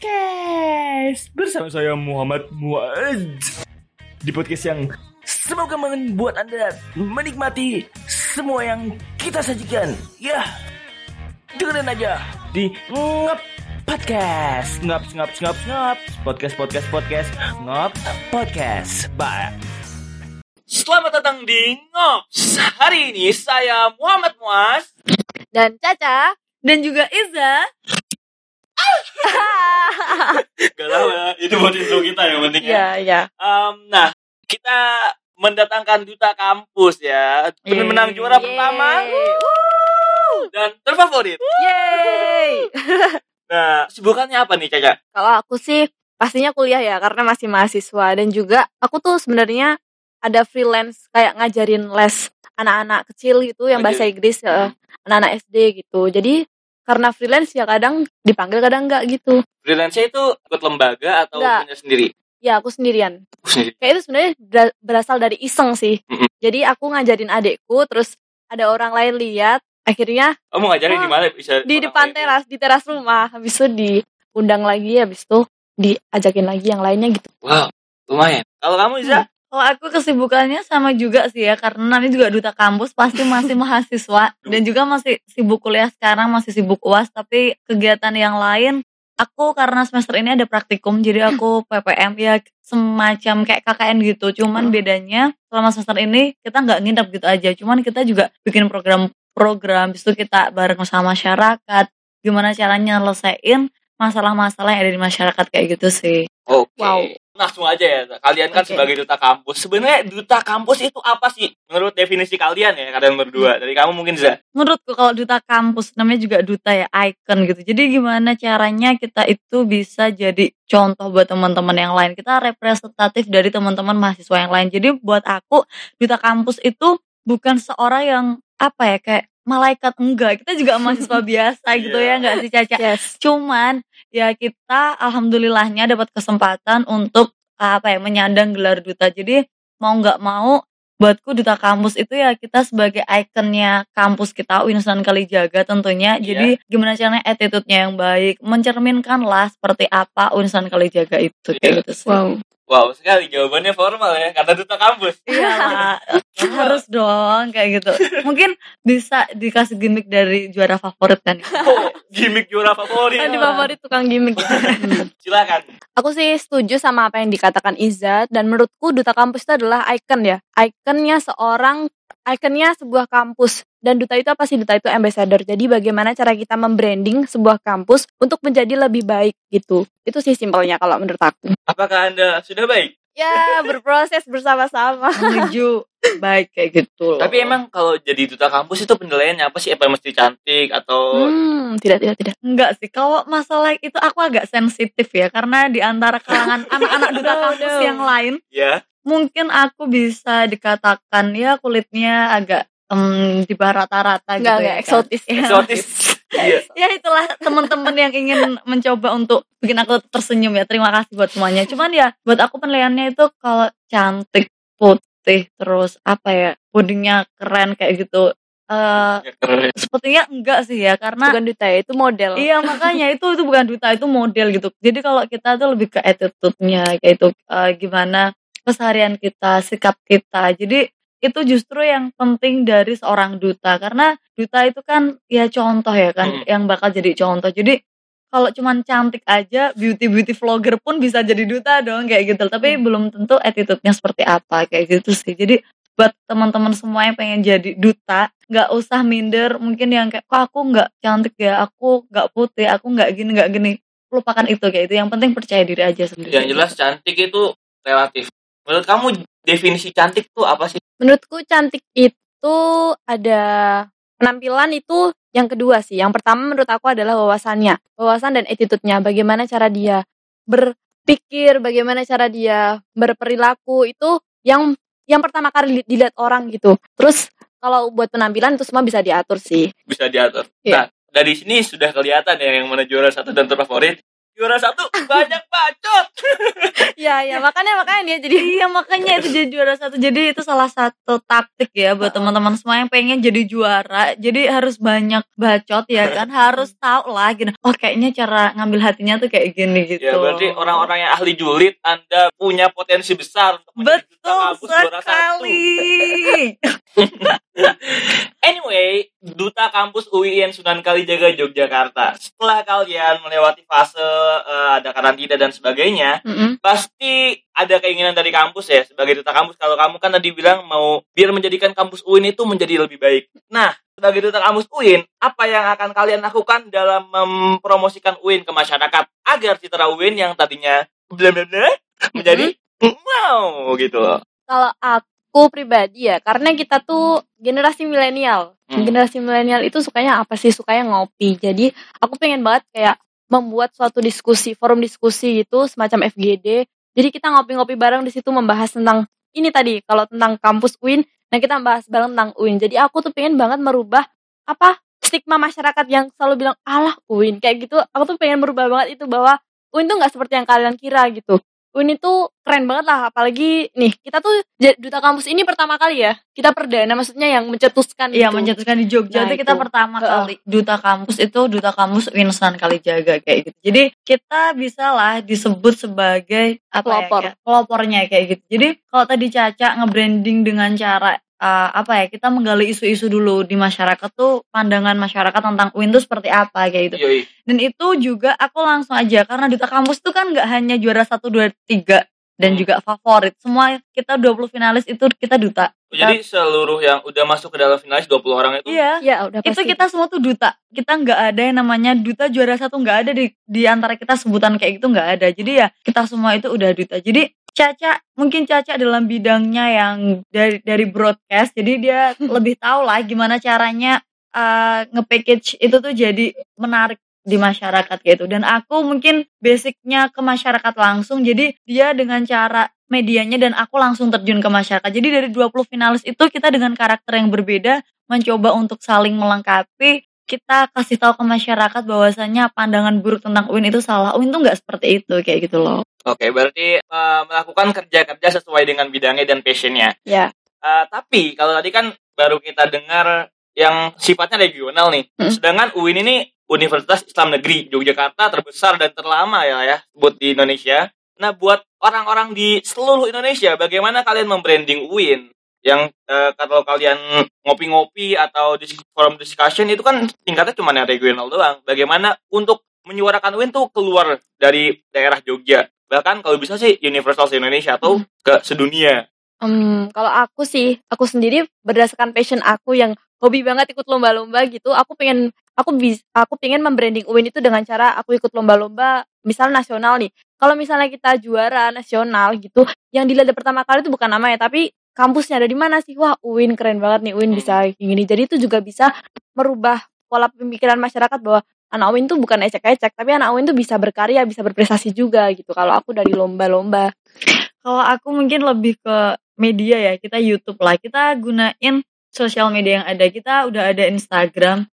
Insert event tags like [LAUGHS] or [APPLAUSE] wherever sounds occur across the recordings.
Podcast bersama saya Muhammad Muaz di podcast yang semoga membuat anda menikmati semua yang kita sajikan. Ya, dengerin aja di ngap podcast ngap ngap ngap ngap podcast podcast podcast ngap podcast. Bye. Selamat datang di Ngops. Hari ini saya Muhammad Muas. dan Caca dan juga Iza. [LAUGHS] Gak tahu ya, itu buat kita yang penting ya. Iya, iya. Em, nah, kita mendatangkan duta kampus ya. Pemenang juara Yeay. pertama dan terfavorit. Yeay. [LAUGHS] Nah, sibukannya apa nih Caca? Kalau aku sih pastinya kuliah ya karena masih mahasiswa dan juga aku tuh sebenarnya ada freelance kayak ngajarin les anak-anak kecil gitu yang bahasa Inggris anak-anak SD gitu. Jadi karena freelance ya kadang dipanggil kadang enggak gitu. Freelance itu ikut lembaga atau Nggak. punya sendiri? Ya aku sendirian. Sendiri. Kayak itu sebenarnya bera- berasal dari iseng sih. Jadi aku ngajarin adekku terus ada orang lain lihat akhirnya Oh, mau ngajarin Oh, di mana bisa? di depan lain? teras di teras rumah habis itu diundang lagi habis itu diajakin lagi yang lainnya gitu Wow, lumayan. Kalau kamu Iza? Kalau aku kesibukannya sama juga sih ya karena nanti juga duta kampus pasti masih [LAUGHS] mahasiswa dan juga masih sibuk kuliah sekarang masih sibuk uas tapi kegiatan yang lain aku karena semester ini ada praktikum jadi aku [LAUGHS] PPM ya semacam kayak KKN gitu. Cuman bedanya selama semester ini kita nggak nginep gitu aja. Cuman kita juga bikin program-program itu kita bareng sama masyarakat gimana caranya nyelesain masalah-masalah yang ada di masyarakat kayak gitu sih. Oke. Wow. Langsung aja ya. Kalian kan sebagai duta kampus. Sebenarnya duta kampus itu apa sih? Menurut definisi kalian ya, kalian berdua. Dari kamu mungkin Za. menurutku kalau duta kampus namanya juga duta ya icon gitu jadi gimana caranya kita itu bisa jadi contoh buat teman-teman yang lain kita representatif dari teman-teman mahasiswa yang lain jadi buat aku duta kampus itu bukan seorang yang apa ya kayak malaikat enggak kita juga [LAUGHS] mahasiswa biasa gitu Iya. ya enggak sih Caca yes cuman ya kita alhamdulillahnya dapat kesempatan untuk apa ya menyandang gelar duta jadi mau nggak mau buatku duta kampus itu ya kita sebagai ikonnya kampus kita Unistan Kalijaga tentunya Iya. jadi gimana caranya attitude-nya yang baik mencerminkan lah seperti apa Unistan Kalijaga itu Iya. kayak gitu sih wow Wow, sekali jawabannya formal ya, karena duta kampus. Iya [LAUGHS] harus dong kayak gitu. [LAUGHS] Mungkin bisa dikasih gimmick dari juara favorit kan? Oh, gimmick juara favorit. kan di favorit tukang gimmick [LAUGHS] Silakan. aku sih setuju sama apa yang dikatakan Iza dan menurutku duta kampus itu adalah icon ya ikonnya seorang ikonnya sebuah kampus dan duta itu apa sih duta itu ambassador jadi bagaimana cara kita membranding sebuah kampus untuk menjadi lebih baik gitu itu sih simpelnya kalau menurut aku Apakah Anda sudah baik? Ya berproses bersama-sama Menuju baik kayak gitu. Tapi emang kalau jadi duta kampus itu penilaiannya apa sih? Apa mesti cantik atau hmm, tidak tidak tidak enggak sih kalau masalah itu aku agak sensitif ya karena di antara kalangan [LAUGHS] anak-anak duta kampus no. yang lain ya? mungkin aku bisa dikatakan ya kulitnya agak em, di bawah rata-rata gitu Enggak, ya enggak, kan. eksotis. [LAUGHS] Iya. Ya itulah teman-teman yang ingin mencoba untuk bikin aku tersenyum ya terima kasih buat semuanya cuman ya buat aku penilaiannya itu kalau cantik putih terus apa ya pudingnya keren kayak gitu eh Ya, keren. sepertinya enggak sih ya karena bukan duta ya itu model Iya makanya itu itu bukan duta itu model gitu. Jadi kalau kita tuh lebih ke attitude-nya kayak itu eh, gimana keseharian kita, sikap kita. Jadi itu justru yang penting dari seorang duta karena duta itu kan ya contoh ya kan Hmm. yang bakal jadi contoh. Jadi kalau cuman cantik aja beauty beauty vlogger pun bisa jadi duta dong kayak gitu. Tapi belum tentu attitude-nya seperti apa kayak gitu sih. Jadi buat teman-teman semua yang pengen jadi duta nggak usah minder mungkin yang kayak kok aku nggak cantik ya aku nggak putih aku nggak gini nggak gini lupakan itu kayak itu yang penting percaya diri aja sendiri Yang jelas cantik itu relatif. Menurut kamu definisi cantik itu apa sih? Menurutku cantik itu ada penampilan itu yang kedua sih. Yang pertama menurut aku adalah wawasannya, wawasan dan attitude-nya. Bagaimana cara dia berpikir, bagaimana cara dia berperilaku itu yang yang pertama kali di- dilihat orang gitu. Terus kalau buat penampilan itu semua bisa diatur sih. Bisa diatur. Iya. Nah, dari sini sudah kelihatan ya yang mana juara satu dan terfavorit. Juara satu banyak bacot. [LAUGHS] Iya, ya makanya makanya dia jadi Iya makanya itu jadi juara satu. Jadi itu salah satu taktik ya Buat teman-teman semua yang pengen jadi juara. Jadi harus banyak bacot ya kan [LAUGHS] Harus tahu lah gitu Oh kayaknya cara ngambil hatinya tuh kayak gini gitu. Ya berarti orang-orang yang ahli julid Anda punya potensi besar untuk Betul kampus juara satu. sekali [LAUGHS] Anyway, Duta Kampus UIN Sunan Kalijaga Yogyakarta. Setelah kalian melewati fase eh, ada karantina dan sebagainya, Mm-mm. pasti ada keinginan dari kampus ya sebagai duta kampus. Kalau kamu kan tadi bilang mau biar menjadikan kampus UIN itu menjadi lebih baik. Nah, sebagai duta kampus UIN, apa yang akan kalian lakukan dalam mempromosikan UIN ke masyarakat agar citra UIN yang tadinya bla bla bla menjadi wow gitu. kalau aku pribadi ya karena kita tuh generasi milenial. Hmm. generasi milenial itu sukanya apa sih? Sukanya ngopi. Jadi aku pengen banget kayak membuat suatu diskusi forum diskusi gitu semacam FGD jadi kita ngopi-ngopi bareng di situ membahas tentang ini tadi kalau tentang kampus UIN nah kita bahas bareng tentang UIN jadi aku tuh pengen banget merubah apa stigma masyarakat yang selalu bilang alah UIN kayak gitu. Aku tuh pengen merubah banget itu bahwa UIN tuh nggak seperti yang kalian kira gitu UIN itu keren banget lah apalagi nih kita tuh duta kampus ini pertama kali ya kita perdana maksudnya yang mencetuskan Iya gitu. mencetuskan di Jogja Nah, itu kita pertama Heeh. kali duta kampus itu duta kampus Winsan Kalijaga kayak gitu. Jadi kita bisa lah disebut sebagai apa Pelopor. ya kayak pelopornya kayak gitu. Jadi kalau tadi Caca nge-branding dengan cara uh, apa ya kita menggali isu-isu dulu di masyarakat tuh pandangan masyarakat tentang UIN tuh seperti apa kayak gitu. Yoi. Dan itu juga aku langsung aja karena duta kampus tuh kan nggak hanya juara 1 2 3 dan Hmm. juga favorit. Semua kita 20 finalis itu kita duta. Jadi seluruh yang udah masuk ke dalam finalis 20 orang itu Iya. ya udah itu pasti kita semua tuh duta kita nggak ada yang namanya duta juara satu nggak ada di di antara kita sebutan kayak gitu nggak ada jadi ya kita semua itu udah duta jadi Caca mungkin Caca dalam bidangnya yang dari dari broadcast jadi dia [LAUGHS] lebih tahu lah gimana caranya uh, nge-package itu tuh jadi menarik di masyarakat gitu. Dan aku mungkin basicnya ke masyarakat langsung jadi dia dengan cara medianya dan aku langsung terjun ke masyarakat. Jadi dari 20 finalis itu kita dengan karakter yang berbeda mencoba untuk saling melengkapi. Kita kasih tahu ke masyarakat bahwasannya pandangan buruk tentang UIN itu salah. UIN tuh nggak seperti itu kayak gitu loh Oke, berarti eh, melakukan kerja-kerja sesuai dengan bidangnya dan passionnya. ya Eh, tapi kalau tadi kan baru kita dengar yang sifatnya regional nih. Hmm. Sedangkan UIN ini Universitas Islam Negeri Yogyakarta terbesar dan terlama ya ya buat di Indonesia. Nah, buat orang-orang di seluruh Indonesia, bagaimana kalian membranding UIN? Yang eh, kalau kalian ngopi-ngopi atau di forum discussion itu kan tingkatnya cuma yang regional doang. Bagaimana untuk menyuarakan UIN tuh keluar dari daerah Jogja? Bahkan kalau bisa sih universal se Indonesia atau ke sedunia. Em, kalau aku sih aku sendiri berdasarkan passion aku yang hobi banget ikut lomba-lomba gitu aku pengen aku bis aku pengen membranding UIN itu dengan cara aku ikut lomba-lomba misal nasional nih. Kalau misalnya kita juara nasional gitu yang dilihat pertama kali itu bukan namanya tapi kampusnya ada di mana sih? Wah UIN keren banget nih UIN bisa kayak gini. Jadi itu juga bisa merubah pola pemikiran masyarakat bahwa anak UIN tuh bukan ecek-ecek tapi anak UIN tuh bisa berkarya bisa berprestasi juga gitu kalau aku dari lomba-lomba. Kalau aku mungkin lebih ke media ya kita YouTube lah. Kita gunain sosial media yang ada. Kita udah ada Instagram.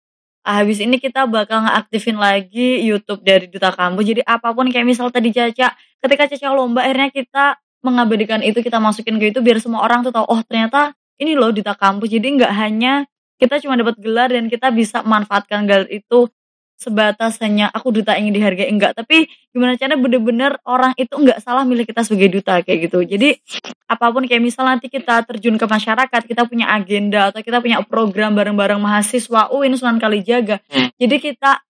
Ah, habis ini kita bakal ngeaktifin lagi YouTube dari Duta Kampus jadi apa pun kayak misal tadi Caca ketika Caca lomba akhirnya kita mengabadikan itu kita masukin ke itu biar semua orang tuh tahu oh ternyata ini loh Duta Kampus jadi nggak hanya kita cuma dapat gelar dan kita bisa manfaatkan gelar itu sebatas hanya aku duta ingin dihargai enggak tapi gimana caranya bener-bener orang itu enggak salah milih kita sebagai duta kayak gitu jadi apa pun kayak misal nanti kita terjun ke masyarakat kita punya agenda atau kita punya program bareng-bareng mahasiswa UIN Sunan Kalijaga Hmm. jadi kita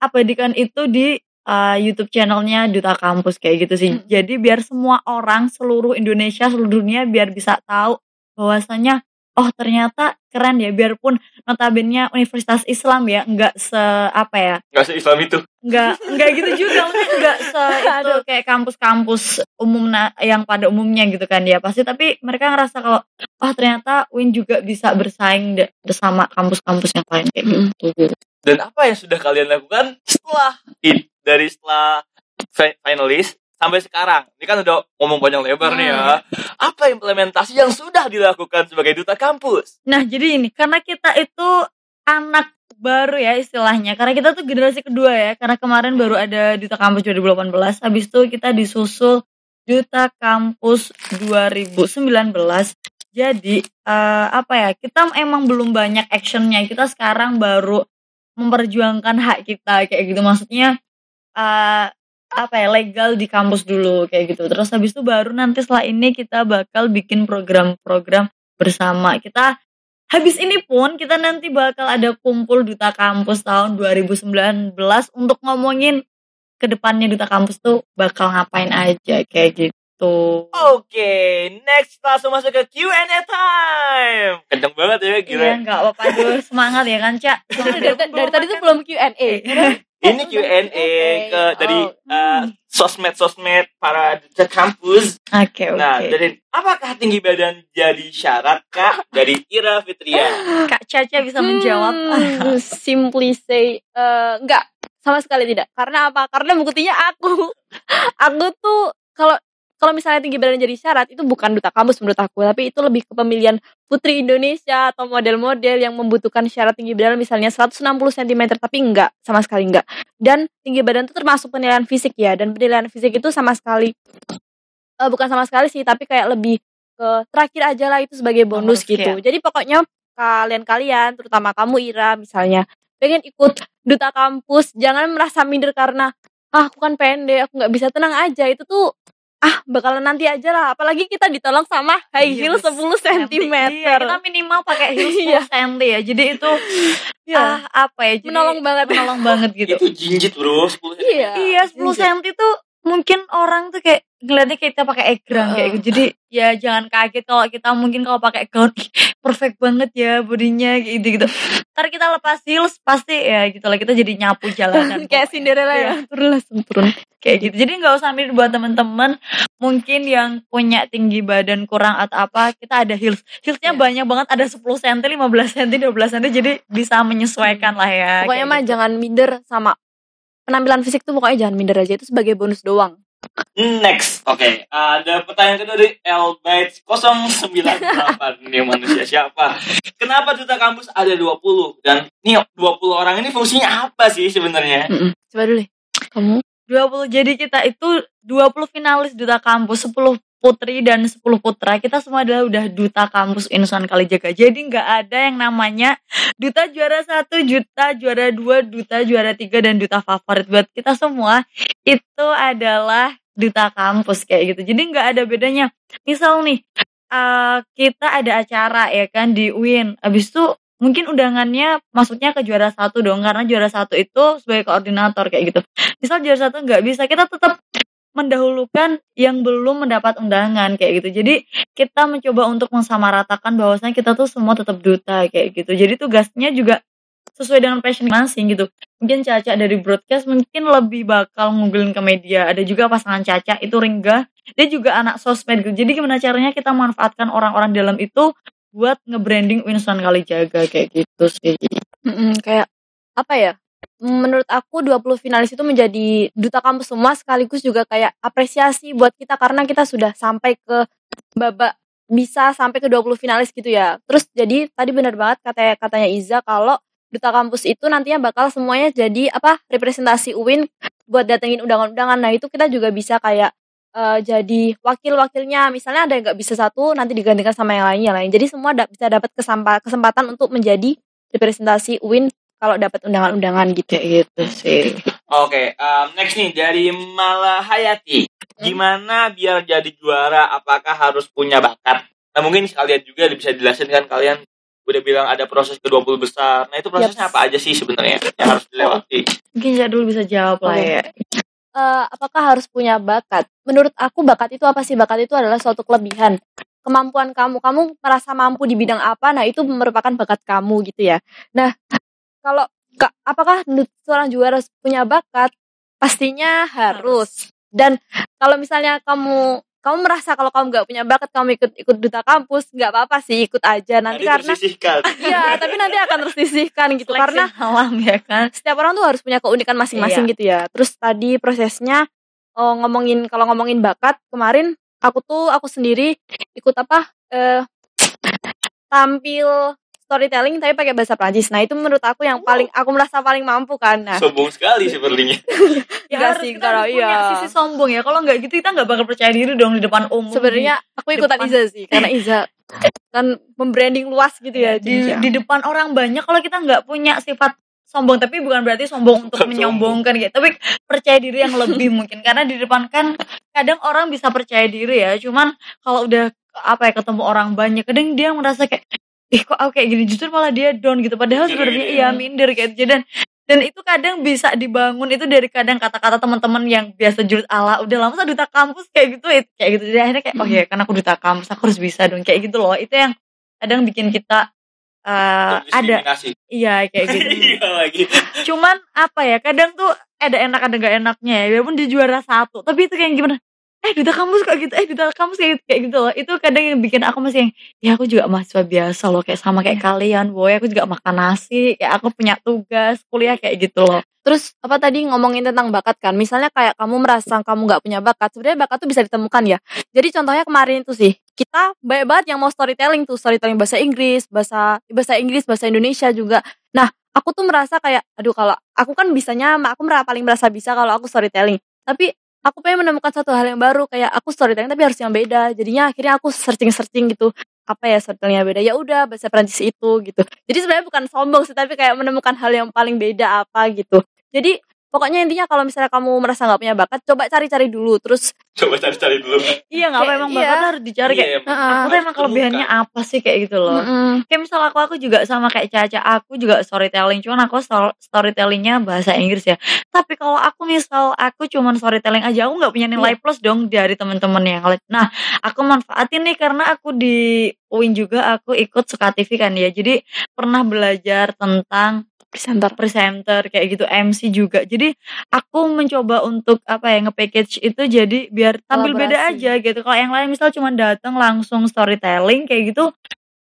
abadikan itu di uh, YouTube channelnya Duta Kampus kayak gitu sih Hmm. jadi biar semua orang seluruh Indonesia seluruh dunia biar bisa tahu bahwasannya oh ternyata keren ya biarpun notabene Universitas Islam ya enggak se apa ya Nggak se-Islam itu. Enggak, enggak gitu juga [LAUGHS] enggak se itu kayak kampus-kampus umum yang pada umumnya gitu kan ya pasti tapi mereka ngerasa kalau oh ternyata Win juga bisa bersaing bersama kampus-kampus yang lain kayak gitu. Dan apa yang sudah kalian lakukan setelah it, dari setelah fi- finalis sampai sekarang? Ini kan udah ngomong panjang lebar nih ya. Apa implementasi yang sudah dilakukan sebagai duta kampus? Nah, jadi ini karena kita itu anak baru ya istilahnya. Karena kita tuh generasi kedua ya. Karena kemarin baru ada Duta Kampus 2018 habis itu kita disusul Duta Kampus 2019 jadi eh, apa ya kita emang belum banyak actionnya. Kita sekarang baru memperjuangkan hak kita kayak gitu. Maksudnya eh, apa ya legal di kampus dulu kayak gitu. Terus habis itu baru nanti setelah ini kita bakal bikin program-program bersama. Kita habis ini pun kita nanti bakal ada kumpul duta kampus tahun 2019 untuk ngomongin ke depannya duta kampus tuh bakal ngapain aja kayak gitu. Oke, next langsung masuk ke Q&A time. Kenceng banget ya gila. Iya nggak apa-apa dulu semangat ya kan Cak dari, dari tadi tuh belum Q&A. Ini Q&A ke dari Oh. eh, sosmed-sosmed para duta kampus. Oke oke Nah, dari apakah tinggi badan jadi syarat kak dari Ira Fitria? [LAUGHS] Kak Caca bisa menjawab Hmm, simply say eh, enggak sama sekali tidak. Karena apa? Karena buktinya aku. [LAUGHS] aku tuh kalau kalau misalnya tinggi badan jadi syarat itu bukan duta kampus menurut aku, tapi itu lebih ke pemilihan putri Indonesia atau model-model yang membutuhkan syarat tinggi badan misalnya 160 cm tapi enggak sama sekali enggak. Dan tinggi badan itu termasuk penilaian fisik ya dan penilaian fisik itu sama sekali eh, bukan sama sekali sih tapi kayak lebih ke terakhir aja lah itu sebagai bonus Bonus, gitu. Jadi pokoknya kalian-kalian terutama kamu Ira misalnya pengen ikut duta kampus jangan merasa minder karena ah aku kan pendek aku nggak bisa tenang aja itu tuh ah bakalan nanti aja lah apalagi kita ditolong sama high Iya, heel betul. 10 cm Iya, kita minimal pakai heels 10 [LAUGHS] Iya. cm ya. Jadi itu Iya. ah apa ya? Jadi, menolong banget menolong banget gitu. Itu jinjit bro, 10 iya Iya, 10 cm tuh mungkin orang tuh kayak ngeliatnya kita pakai egrang kayak gitu. Jadi ya jangan kaget kalau kita mungkin kalau pakai gaun perfect banget ya bodinya gitu gitu. Ntar kita lepas heels pasti ya gitu lah kita jadi nyapu jalanan. [LAUGHS] kayak. Cinderella Iya. ya turun lah turun kayak gitu. Jadi nggak usah minder buat teman-teman mungkin yang punya tinggi badan kurang atau apa, kita ada heels. Heelsnya Iya. banyak banget, ada 10 cm, 15 cm, 12 cm, jadi bisa menyesuaikan lah ya. pokoknya mah gitu. jangan minder sama penampilan fisik tuh pokoknya jangan minder aja itu sebagai bonus doang Next, oke. Ada pertanyaan kedua dari Elbytes 098 Ini manusia siapa? Kenapa duta kampus ada 20? Dan nih 20 orang ini fungsinya apa sih sebenarnya? Mm-mm. coba dulu deh kamu 20 jadi kita itu 20 finalis duta kampus 10 putri dan 10 putra kita semua adalah udah duta kampus Insan Kalijaga. Jadi nggak ada yang namanya duta juara satu duta juara dua duta juara tiga dan duta favorit. Buat kita semua itu adalah duta kampus kayak gitu. Jadi nggak ada bedanya. Misal nih eh, kita ada acara ya kan di UIN abis itu mungkin undangannya masuknya ke juara satu dong karena juara satu itu sebagai koordinator kayak gitu. Misal juara satu nggak bisa kita tetap mendahulukan yang belum mendapat undangan kayak gitu. Jadi kita mencoba untuk mensamaratakan bahwasanya kita tuh semua tetap duta kayak gitu. Jadi tugasnya juga sesuai dengan passion masing gitu. Mungkin Caca dari broadcast mungkin lebih bakal ngumpulin ke media. Ada juga pasangan Caca itu Ringga. Dia juga anak sosmed gitu. Jadi gimana caranya kita manfaatkan orang-orang dalam itu buat nge-branding Winston Kalijaga kayak gitu sih. Mm-mm, kayak apa ya menurut aku 20 finalis itu menjadi duta kampus semua sekaligus juga kayak apresiasi buat kita karena kita sudah sampai ke babak bisa sampai ke 20 finalis gitu ya. Terus jadi tadi benar banget kata katanya Iza kalau duta kampus itu nantinya bakal semuanya jadi apa representasi UIN buat datengin undangan-undangan. Nah, itu kita juga bisa kayak eh, jadi wakil-wakilnya. Misalnya ada yang nggak bisa satu nanti digantikan sama yang lain yang lain. Jadi semua da- bisa dapat kesempatan untuk menjadi representasi UIN kalau dapat undangan-undangan gitu. kayak gitu sih Oke, um, next nih dari Malahayati. Gimana biar jadi juara? Apakah harus punya bakat? Nah mungkin sekalian juga bisa dijelasin kan kalian udah bilang ada proses ke 20 besar. Nah itu prosesnya Yaps. apa aja sih sebenarnya yang harus dilewati? mungkin Jadul bisa jawab lah ya Eh, apakah harus punya bakat? Menurut aku bakat itu apa sih? Bakat itu adalah suatu kelebihan. Kemampuan kamu, kamu merasa mampu di bidang apa? Nah, itu merupakan bakat kamu gitu ya. Nah, kalau ka- apakah seorang juara harus punya bakat? Pastinya harus. Dan kalau misalnya kamu kamu merasa kalau kamu nggak punya bakat, kamu ikut ikut duta kampus, nggak apa-apa sih, ikut aja nanti Tadi karena. [LAUGHS] Iya, tapi nanti akan tersisihkan gitu Seleksi karena alam ya kan setiap orang tuh harus punya keunikan masing-masing gitu ya. Terus tadi prosesnya oh, ngomongin kalau ngomongin bakat kemarin aku tuh aku sendiri ikut apa eh tampil storytelling tapi pakai bahasa Prancis. Nah, itu menurut aku yang paling aku merasa paling mampu kan. Nah, Sombong sekali si Berlingnya. [LAUGHS] ya Enggak harus sih, kita kalau iya. sisi sombong ya kalau nggak gitu kita nggak bakal percaya diri dong di depan umum sebenarnya aku ikutan depan- Iza sih karena Iza kan membranding luas gitu ya di, Iya. di depan orang banyak kalau kita nggak punya sifat sombong tapi bukan berarti sombong untuk menyombongkan gitu tapi percaya diri yang lebih [LAUGHS] mungkin karena di depan kan kadang orang bisa percaya diri ya cuman kalau udah apa ya ketemu orang banyak kadang dia merasa kayak ih kok aku kayak gini? Justru malah dia down gitu. Padahal sebenarnya iya ya. minder kayak gitu. Dan dan itu kadang bisa dibangun. Itu dari kadang kata-kata teman-teman yang biasa jurut ala. Udah lama saya duta kampus kayak gitu. It- kayak gitu. Jadi akhirnya kayak oh ya karena aku duta kampus aku harus bisa dong. Kayak gitu loh. Itu yang kadang bikin kita eh, ada iya kayak gitu. [LAUGHS] Iya cuman apa ya kadang tuh ada enak ada gak enaknya ya. Walaupun dia juara satu. Tapi itu kayak gimana eh duta kampus kayak gitu eh duta kampus kayak gitu, kayak gitu loh itu kadang yang bikin aku masih yang ya aku juga mahasiswa biasa loh kayak sama kayak kalian boy aku juga makan nasi kayak aku punya tugas kuliah kayak gitu loh Terus apa tadi ngomongin tentang bakat kan? Misalnya kayak kamu merasa kamu nggak punya bakat, sebenarnya bakat tuh bisa ditemukan ya. Jadi contohnya kemarin itu sih, kita banyak banget yang mau storytelling tuh, storytelling bahasa Inggris, bahasa bahasa Inggris, bahasa Indonesia juga. Nah, aku tuh merasa kayak, aduh kalau aku kan bisanya, aku merasa paling merasa bisa kalau aku storytelling. Tapi aku pengen menemukan satu hal yang baru, kayak aku storytelling tapi harus yang beda. Jadinya akhirnya aku searching-searching gitu. Apa ya storytellingnya beda? Ya udah bahasa Prancis itu gitu. Jadi sebenarnya bukan sombong sih tapi kayak menemukan hal yang paling beda apa gitu. Jadi pokoknya intinya kalau misalnya kamu merasa nggak punya bakat coba cari-cari dulu terus [LAUGHS] Coba cari-cari dulu. iya nggak apa Kayak- emang iya. bakat harus dicari kayak Iya, Heeh. aku tuh emang kelebihannya ditemukan. apa sih kayak gitu loh mm-mm. kayak misal aku aku juga sama kayak Caca aku juga storytelling cuman aku stor- storytellingnya bahasa Inggris ya tapi kalau aku misal aku cuman storytelling aja aku nggak punya nilai Iya. plus dong dari teman-teman yang lain nah aku manfaatin nih karena aku di UIN juga aku ikut Suka TV kan ya jadi pernah belajar tentang presenter. Presenter kayak gitu MC juga. Jadi aku mencoba untuk apa ya nge-package itu jadi biar tampil beda aja gitu. Kalau yang lain misal cuma datang langsung storytelling kayak gitu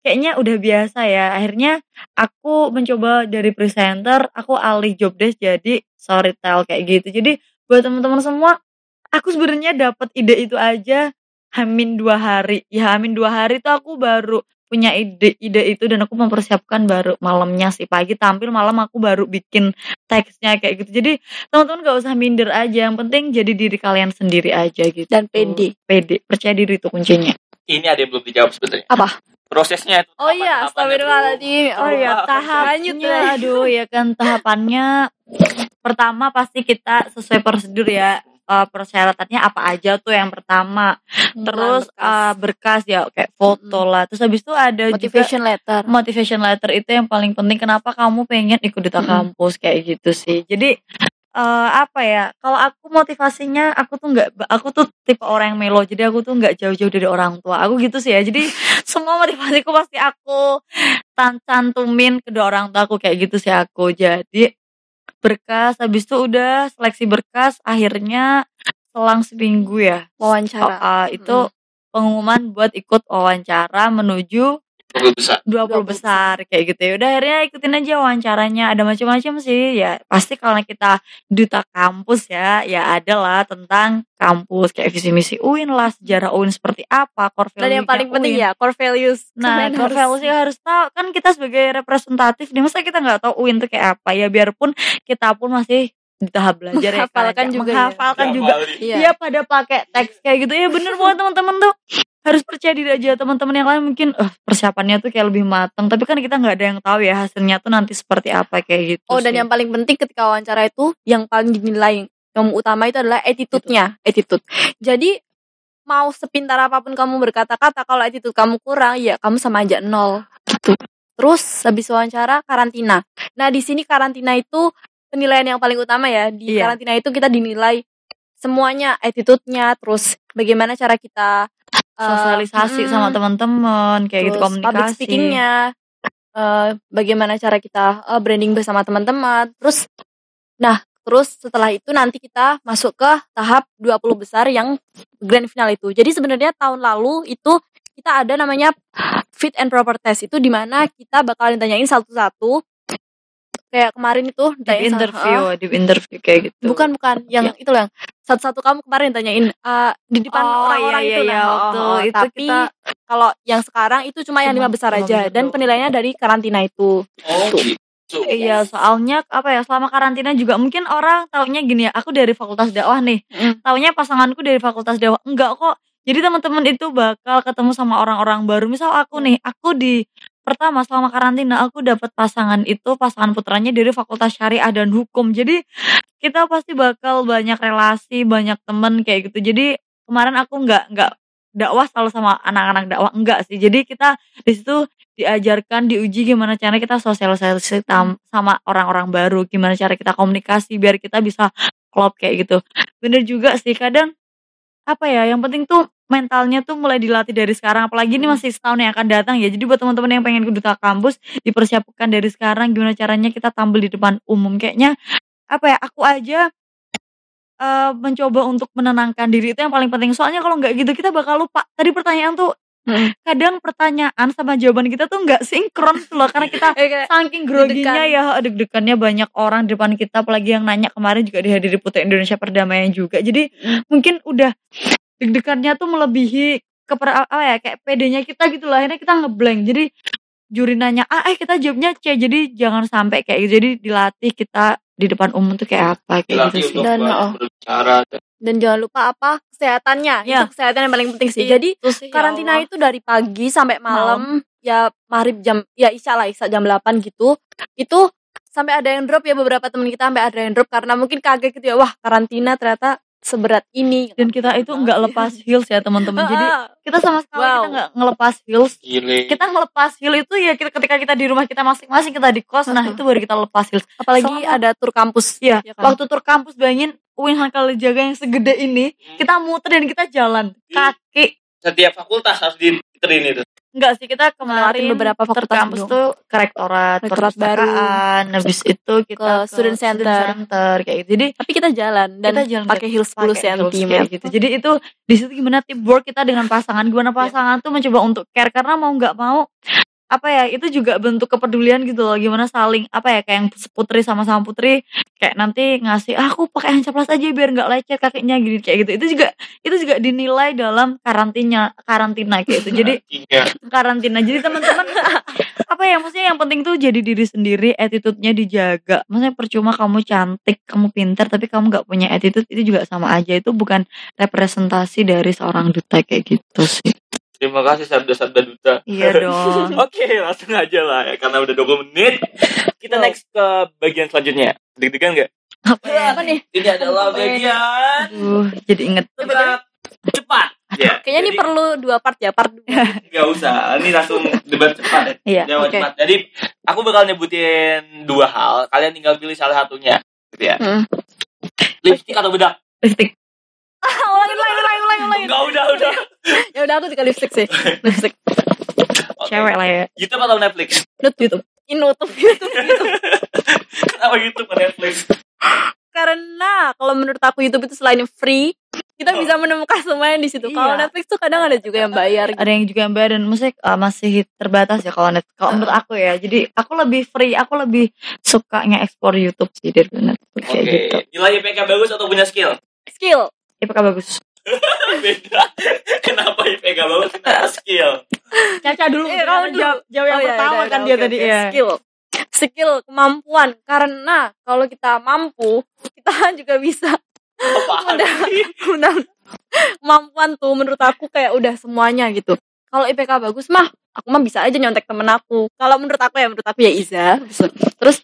kayaknya udah biasa ya. Akhirnya aku mencoba dari presenter aku alih job desk jadi storytell kayak gitu. Jadi buat teman-teman semua aku sebenarnya dapat ide itu aja. Hamin dua hari. Ya hamin dua hari tuh aku baru punya ide ide itu dan aku mempersiapkan baru malamnya sih pagi tampil malam aku baru bikin teksnya kayak gitu jadi teman-teman gak usah minder aja yang penting jadi diri kalian sendiri aja gitu dan pede pede percaya diri itu kuncinya Ini ada yang belum dijawab sebenarnya. Apa? Prosesnya itu. oh iya astagfirullahaladzim Oh iya, deh. aduh ya kan tahapannya pertama pasti kita sesuai prosedur ya Eh, persyaratannya apa aja tuh yang pertama. Terus eh, berkas ya kayak foto lah. Terus habis itu ada juga motivation letter. motivation letter itu yang paling penting kenapa kamu pengen ikut duta Mm-mm. kampus kayak gitu sih. Jadi eh, apa ya kalau aku motivasinya aku tuh nggak aku tuh tipe orang yang melo jadi aku tuh nggak jauh-jauh dari orang tua. Aku gitu sih ya jadi [LAUGHS] semua motivasiku pasti aku tan cantumin kedua orang tua aku kayak gitu sih aku. Jadi berkas habis itu udah seleksi berkas akhirnya selang seminggu ya. Oh, wawancara ah, itu pengumuman buat ikut wawancara menuju Mobil besar. 20 besar kayak gitu. Ya udah akhirnya ikutin aja wawancaranya. Ada macam-macam sih. Ya pasti kalau kita duta kampus ya ya ada lah tentang kampus. Kayak visi misi UIN lah sejarah UIN seperti apa core dan yang paling penting UIN. ya core values. Nah, core harus- values yang harus tahu. Kan kita sebagai representatif nih masa kita nggak tahu UIN tuh kayak apa? Ya biarpun kita pun masih di tahap belajar ya Menghafalkan kan, juga ya. menghafalkan juga. iya. Iya pada pakai teks kayak gitu. Ya bener [LAUGHS] banget teman-teman tuh harus percaya diri aja teman-teman yang lain mungkin eh persiapannya tuh kayak lebih matang tapi kan kita nggak ada yang tahu ya hasilnya tuh nanti seperti apa kayak gitu Oh dan sih. yang paling penting ketika wawancara itu yang paling dinilai yang utama itu adalah attitude-nya, attitude. Jadi mau sepintar apa pun kamu berkata-kata kalau attitude kamu kurang ya kamu sama aja nol gitu. Terus habis wawancara karantina. Nah, di sini karantina itu penilaian yang paling utama ya. Di Iya. karantina itu kita dinilai semuanya attitude-nya, terus bagaimana cara kita eh, sosialisasi mm, sama teman-teman kayak gitu terus public komunikasi. speakingnya eh, bagaimana cara kita eh, branding bersama teman-teman. Terus nah terus setelah itu nanti kita masuk ke tahap 20 besar yang grand final itu. Jadi sebenarnya tahun lalu itu kita ada namanya fit and proper test itu di mana kita bakalan ditanyain satu-satu kayak kemarin itu di interview eh, di interview kayak gitu bukan bukan yang itu loh yang satu-satu kamu kemarin tanyain eh, di depan Oh, orang-orang iya, itu iya, nah, waktu oh, oh, itu tapi kita Kalau yang sekarang itu cuma yang lima besar aja dan penilaiannya dari karantina itu. Oh Tuh. gitu. Iya, soalnya apa ya selama karantina juga mungkin orang taunya gini ya, aku dari fakultas dakwah nih. Mm. Taunya pasanganku dari fakultas dakwah. Enggak kok. Jadi teman-teman itu bakal ketemu sama orang-orang baru. Misal aku nih, aku di pertama selama karantina aku dapat pasangan itu pasangan putranya dari fakultas syariah dan hukum. Jadi kita pasti bakal banyak relasi, banyak temen kayak gitu. Jadi kemarin aku nggak nggak dakwah selalu sama anak-anak dakwah enggak sih. Jadi kita di situ diajarkan, diuji gimana cara kita sosialisasi sama orang-orang baru, gimana cara kita komunikasi biar kita bisa klop kayak gitu. Bener juga sih kadang apa ya, yang penting tuh mentalnya tuh mulai dilatih dari sekarang apalagi ini masih setahun yang akan datang ya. Jadi buat teman-teman yang pengen ke duta kampus dipersiapkan dari sekarang gimana caranya kita tampil di depan umum kayaknya apa ya, aku aja eh, mencoba untuk menenangkan diri itu yang paling penting. Soalnya kalau nggak gitu kita bakal lupa. Tadi pertanyaan tuh Mm. kadang pertanyaan sama jawaban kita tuh nggak sinkron tuh loh karena kita [LAUGHS] saking groginya ya deg-degannya banyak orang di depan kita apalagi yang nanya kemarin juga dihadiri Putri Indonesia Perdamaian juga jadi mungkin udah deg-degannya tuh melebihi keper apa ya kayak pedenya kita gitu lah akhirnya kita ngeblank jadi juri nanya A eh kita jawabnya C jadi jangan sampai kayak gitu jadi dilatih kita di depan umum tuh kayak apa kayak Dilatih gitu sih Dan, oh. berbicara. dan jangan lupa apa kesehatannya. Ya. Itu kesehatan yang paling penting sih. Iya, Jadi itu sih, ya karantina Allah. itu dari pagi sampai malam, ya maghrib jam ya isya lah isya jam 8 gitu itu sampai ada yang drop ya beberapa teman kita sampai ada yang drop karena mungkin kaget gitu ya wah karantina ternyata seberat ini dan kita itu nggak lepas heels ya teman-teman jadi kita sama sekali Wow. kita nggak ngelepas heels Gile. kita ngelepas heel itu ya kita- ketika kita di rumah kita masing-masing kita di kos nah itu baru kita lepas heels apalagi Selama- ada tur kampus Iya, ya kan? waktu tur kampus bayangin Uin Hankal Jaga yang segede ini kita muter dan kita jalan Iya. kaki Setiap fakultas harus diterin itu. enggak sih kita kemarin beberapa fakultas kampus dong. tuh ke rektorat, Rektorat perpustakaan, habis itu kita Ke student center. center, kayak gitu. Jadi tapi kita jalan dan kita jalan pakai heels 10 pakai heels cm kayak gitu. Jadi itu di situ gimana teamwork kita dengan pasangan, gimana pasangan tuh mencoba untuk care karena mau nggak mau apa ya itu juga bentuk kepedulian gitu loh. Gimana saling apa ya kayak yang putri sama sama putri kayak nanti ngasih ah, aku pakai hancaplas aja biar nggak lecet kakinya gini kayak gitu. Itu juga itu juga dinilai dalam karantina karantina kayak gitu. Jadi karantina. Jadi teman-teman [LAUGHS] apa ya maksudnya yang penting tuh jadi diri sendiri attitude-nya dijaga. Maksudnya percuma kamu cantik kamu pintar tapi kamu nggak punya attitude itu juga sama aja. Itu bukan representasi dari seorang duta kayak gitu sih Terima kasih sabda-sabda duta. iya [LAUGHS] dong Oke, langsung aja lah ya karena udah 20 menit. Kita next ke bagian selanjutnya. Deg-degan nggak? apa ya apa nih Ini adalah Apa ini? bagian Aduh, jadi inget debat cepat. Ya. kayaknya ini perlu dua part ya part dua [LAUGHS] nggak usah. Ini langsung debat cepat. ya. Iya, Jawab oke. cepat. Jadi aku bakal nyebutin dua hal. Kalian tinggal pilih salah satunya. Gitu ya. Hmm. Lipstick atau bedak? lipstick [LAUGHS] ulangi ulangi ulangi ulangi ulangi Enggak udah udah. [LAUGHS] ya udah aku juga lipstick sih lipstick Oke. cewek lah ya YouTube atau Netflix? YouTube ini YouTube YouTube YouTube [LAUGHS] Kenapa YouTube atau Netflix? karena kalau menurut aku YouTube itu selain free kita Oh. bisa menemukan semuanya di situ. Kalau Iya. Netflix tuh kadang ada juga yang bayar. gitu. ada yang juga yang bayar dan musik uh, masih terbatas ya kalau net kalau menurut aku ya jadi aku lebih free aku lebih suka nge-explore YouTube sih daripada Netflix Oke. kayak gitu Nilai IPK bagus atau punya skill? Skill. IPK bagus [LAUGHS] Beda. Kenapa IPK bagus? Kenapa skill? Caca dulu Eh, kamu dulu. jawab, jawab yang Oh, iya, pertama udah, kan udah, dia oke, tadi oke. ya Skill. Skill, kemampuan. Karena kalau kita mampu, kita [LAUGHS] juga bisa Apaan [LAUGHS] Udah. udah kemampuan tuh menurut aku kayak udah semuanya gitu. Kalau IPK bagus mah aku mah bisa aja nyontek temen aku. Kalau menurut aku ya menurut aku ya Iza. Terus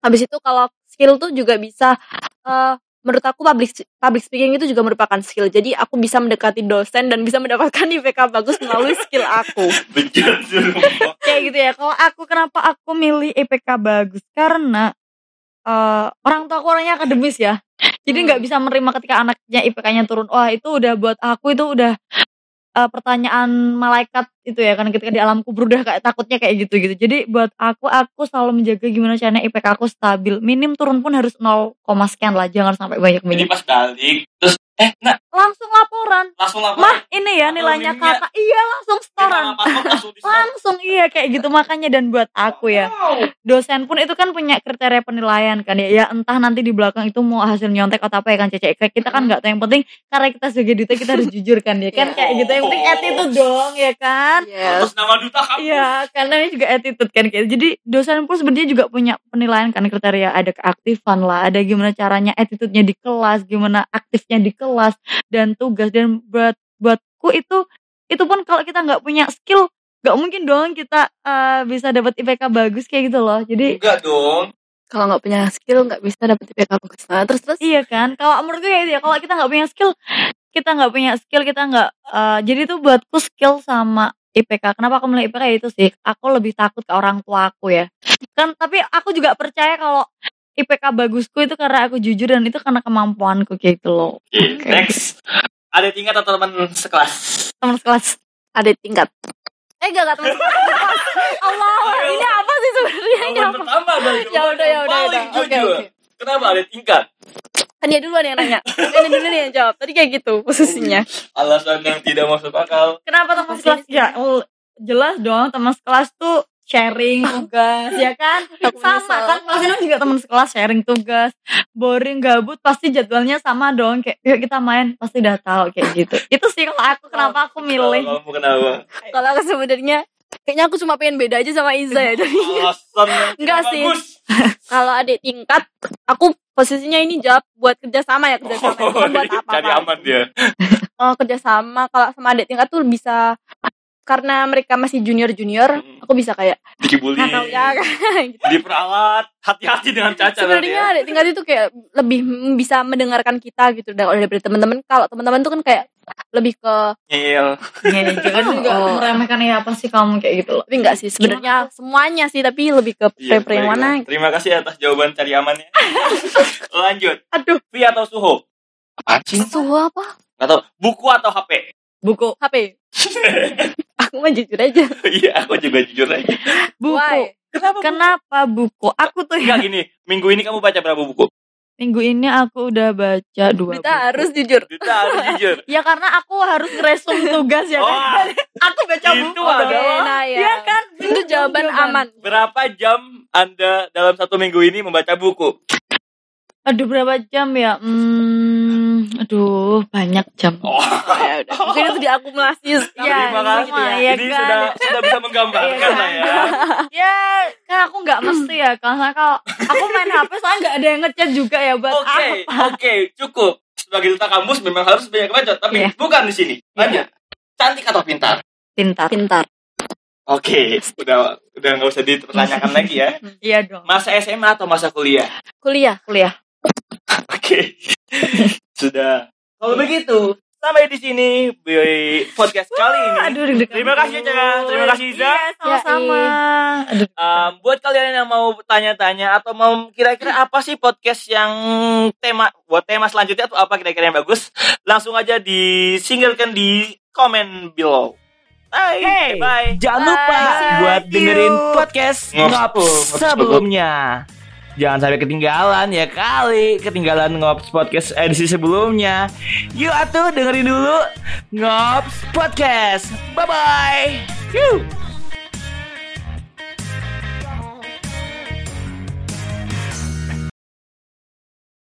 habis itu kalau skill tuh juga bisa eh, menurut aku public public speaking itu juga merupakan skill. Jadi aku bisa mendekati dosen dan bisa mendapatkan [LAUGHS] IPK bagus melalui skill aku. [LAUGHS] Kayak gitu ya kalau aku kenapa aku milih IPK bagus karena eh, orang tua aku orangnya akademis ya jadi Hmm. nggak bisa menerima ketika anaknya IPK-nya turun wah itu udah buat aku itu udah eh, pertanyaan malaikat itu ya kan ketika di alam kubur udah kayak takutnya kayak gitu gitu jadi buat aku aku selalu menjaga gimana caranya IPK aku stabil. Minim turun pun harus 0, sekian lah jangan sampai banyak Jadi minim pas balik, terus eh nah langsung laporan. Langsung lapor. mah ini ya nilainya kata. Iya langsung setoran. [LAUGHS] langsung iya kayak gitu. Makanya dan buat aku ya dosen pun itu kan punya kriteria penilaian kan ya. Ya entah nanti di belakang itu mau hasil nyontek atau apa ya kan cecek. Kita kan nggak tahu. Yang penting karena kita sebagai duta kita harus jujur kan ya. Kan kayak gitu. Yang penting attitude dong ya kan kan Yes. Atas nama duta kampus. Iya, karena ini juga attitude kan kayak. Jadi dosen pun sebenarnya juga punya penilaian kan kriteria ada keaktifan lah, ada gimana caranya attitude-nya di kelas, gimana aktifnya di kelas dan tugas dan buat buatku itu itu pun kalau kita nggak punya skill nggak mungkin dong kita eh, bisa dapat IPK bagus kayak gitu loh. Jadi Enggak dong. Kalau nggak punya skill nggak bisa dapet IPK bagus. Nah, terus terus. Iya kan, kalau menurutku ya itu ya, kalau kita nggak punya skill, kita nggak punya skill, kita nggak, eh, jadi itu buatku skill sama IPK. Kenapa aku milih IPK ya itu sih, aku lebih takut ke orang tua aku ya. Kan, tapi aku juga percaya kalau IPK bagusku itu karena aku jujur dan itu karena kemampuanku kayak gitu loh. Oke, Oke. next. Ada tingkat atau teman sekelas? Teman sekelas. Ada tingkat. Eh gak gak teman sekelas. Allah, Ayo. ini apa sih sebenarnya? Jawaban apa? pertama adalah Ya udah, ya udah, ya paling udah. Oke, jujur. oke. Kenapa ada tingkat? Kan dia duluan yang nanya. Kan dia duluan yang jawab. Tadi kayak gitu posisinya. Alasan yang tidak masuk akal. Kenapa teman sekelas? Ya, oh, jelas dong teman sekelas tuh sharing [LAUGHS] tugas ya kan Aku sama menyesal. kan ini juga teman sekelas sharing tugas boring gabut pasti jadwalnya sama dong kayak yuk kita main pasti udah tahu kayak gitu [LAUGHS] itu sih kalau aku kenapa aku milih Kalau kamu kenapa? Kalau aku sebenarnya kayaknya aku cuma pengen beda aja sama Iza ya. Alasan yang Enggak sih. bagus. Kalau adik tingkat, aku posisinya ini jawab buat kerjasama ya kerjasama. Oh, Bukan buat apa cari aman dia. Oh, kerjasama kalau sama adik tingkat tuh bisa karena mereka masih junior junior, Mm. aku bisa kayak Dikibuli. nggak tahu ya. [LAUGHS] gitu. Diperalat. Hati-hati dengan caca Sebenarnya ya. tingkat itu kayak lebih bisa mendengarkan kita gitu dari daripada teman-teman. Kalau teman-teman tuh kan kayak lebih ke Ngeyel. ya jangan juga [LAUGHS] Oh. meremehkan ya apa sih kamu kayak gitu loh tapi enggak sih sebenarnya semuanya sih tapi lebih ke Iya, paper yang mana. Terima kasih atas jawaban cari amannya. [LAUGHS] Lanjut. Aduh, Vi atau Suho? Apaan sih? suhu apa? Gak tau. Buku atau HP? buku HP. Aku mah jujur aja. [LAUGHS] Iya, aku juga jujur aja. buku Why? Kenapa? kenapa buku aku tuh Enggak gini, minggu ini kamu baca berapa buku? minggu ini aku udah baca dua Kita buku. harus jujur. Kita harus [LAUGHS] jujur. ya karena aku harus ngeresum tugas ya Oh, kan [LAUGHS] aku baca itu buku adalah- Nah, ya. Iya kan Itu jawaban aman. berapa jam Anda dalam satu minggu ini membaca buku? aduh berapa jam ya hmm aduh banyak jam Oh, ya udah. Mungkin itu diakumulasi. Ya, terima kasih. ya ini kan. sudah sudah bisa menggambarkan Iya lah ya. [LAUGHS] ya kan aku nggak mesti ya misalnya kalau aku main HP soalnya nggak ada yang ngechat juga ya buat Oke, apa oke, cukup. Sebagai duta kampus memang harus banyak bacot, tapi Iya. bukan di sini. Lanjut. Cantik atau pintar? pintar Pintar. Oke, udah udah nggak usah dipertanyakan [LAUGHS] lagi ya. iya dong Masa SMA atau masa kuliah? Kuliah. kuliah Oke, sudah. Kalau begitu, sampai di sini podcast kali ini. aduh deg-degan Terima kasih, Caca. Terima kasih, Iza. iya sama-sama aduh Um, buat kalian yang mau tanya-tanya atau mau kira-kira apa sih podcast yang tema buat tema selanjutnya atau apa kira-kira yang bagus, langsung aja disinggalkan di komen below. Bye. Hey, bye. Jangan Bye. lupa buat See dengerin podcast. Ngops sebelumnya. Jangan sampai ketinggalan ya kali ketinggalan Ngops podcast edisi sebelumnya. Yuk atuh dengerin dulu Ngops podcast. Bye bye.